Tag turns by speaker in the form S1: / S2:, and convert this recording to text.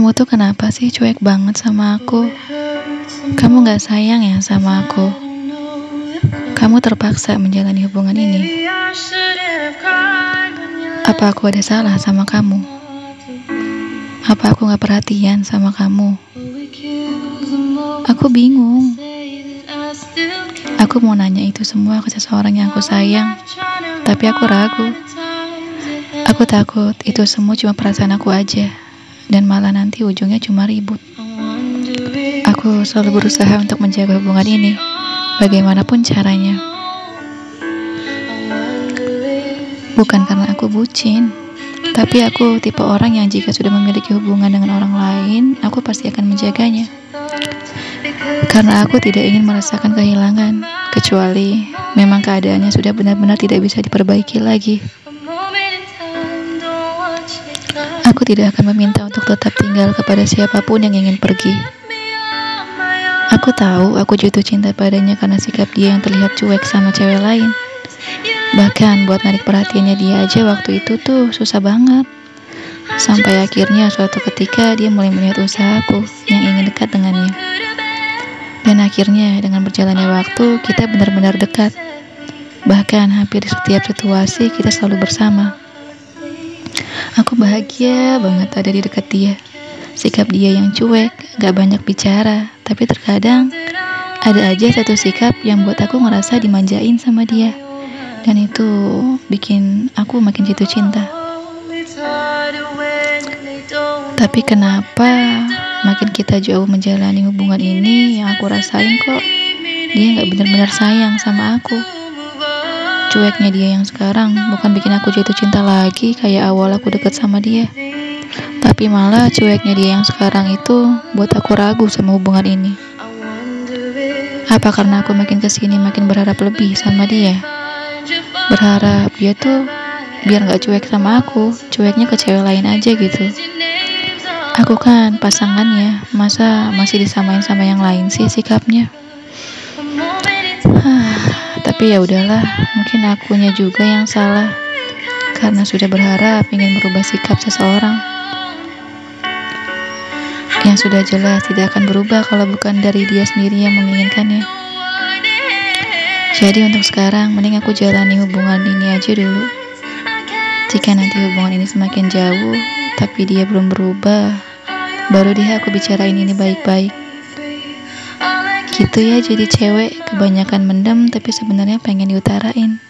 S1: Kamu tuh kenapa sih cuek banget sama aku? Kamu gak sayang ya sama aku? Kamu terpaksa menjalani hubungan ini. Apa aku ada salah sama kamu? Apa aku gak perhatian sama kamu? Aku bingung. Aku mau nanya itu semua ke seseorang yang aku sayang, tapi aku ragu. Aku takut itu semua cuma perasaan aku aja dan malah nanti ujungnya cuma ribut. Aku selalu berusaha untuk menjaga hubungan ini, bagaimanapun caranya. Bukan karena aku bucin, tapi aku tipe orang yang jika sudah memiliki hubungan dengan orang lain, aku pasti akan menjaganya. Karena aku tidak ingin merasakan kehilangan, kecuali memang keadaannya sudah benar-benar tidak bisa diperbaiki lagi. Aku tidak akan meminta untuk tetap tinggal kepada siapa pun yang ingin pergi. Aku tahu aku jatuh cinta padanya karena sikap dia yang terlihat cuek sama cewek lain. Bahkan buat narik perhatiannya dia aja waktu itu tuh susah banget. Sampai akhirnya suatu ketika dia mulai melihat usahaku yang ingin dekat dengannya. Dan akhirnya dengan berjalannya waktu kita benar-benar dekat. Bahkan hampir di setiap situasi kita selalu bersama. Aku bahagia banget ada di dekat dia. Sikap dia yang cuek, gak banyak bicara, tapi terkadang ada aja satu sikap yang buat aku ngerasa dimanjain sama dia. Dan itu bikin aku makin jatuh cinta. Tapi kenapa makin kita jauh menjalani hubungan ini yang aku rasain kok dia gak benar-benar sayang sama aku. Cueknya dia yang sekarang bukan bikin aku jatuh cinta lagi kayak awal aku deket sama dia. Tapi malah cueknya dia yang sekarang itu buat aku ragu sama hubungan ini. Apa karena aku makin ke sini makin berharap lebih sama dia? Berharap dia tuh biar gak cuek sama aku, cueknya ke cewek lain aja gitu. Aku kan pasangannya, masa masih disamain sama yang lain sih sikapnya? Tapi ya udahlah, mungkin akunya juga yang salah karena sudah berharap ingin merubah sikap seseorang yang sudah jelas tidak akan berubah kalau bukan dari dia sendiri yang menginginkannya. Jadi untuk sekarang mending aku jalani hubungan ini aja dulu. Jika nanti hubungan ini semakin jauh tapi dia belum berubah, baru deh aku bicarain ini baik-baik. Gitu ya jadi cewek kebanyakan mendem tapi sebenarnya pengen diutarain.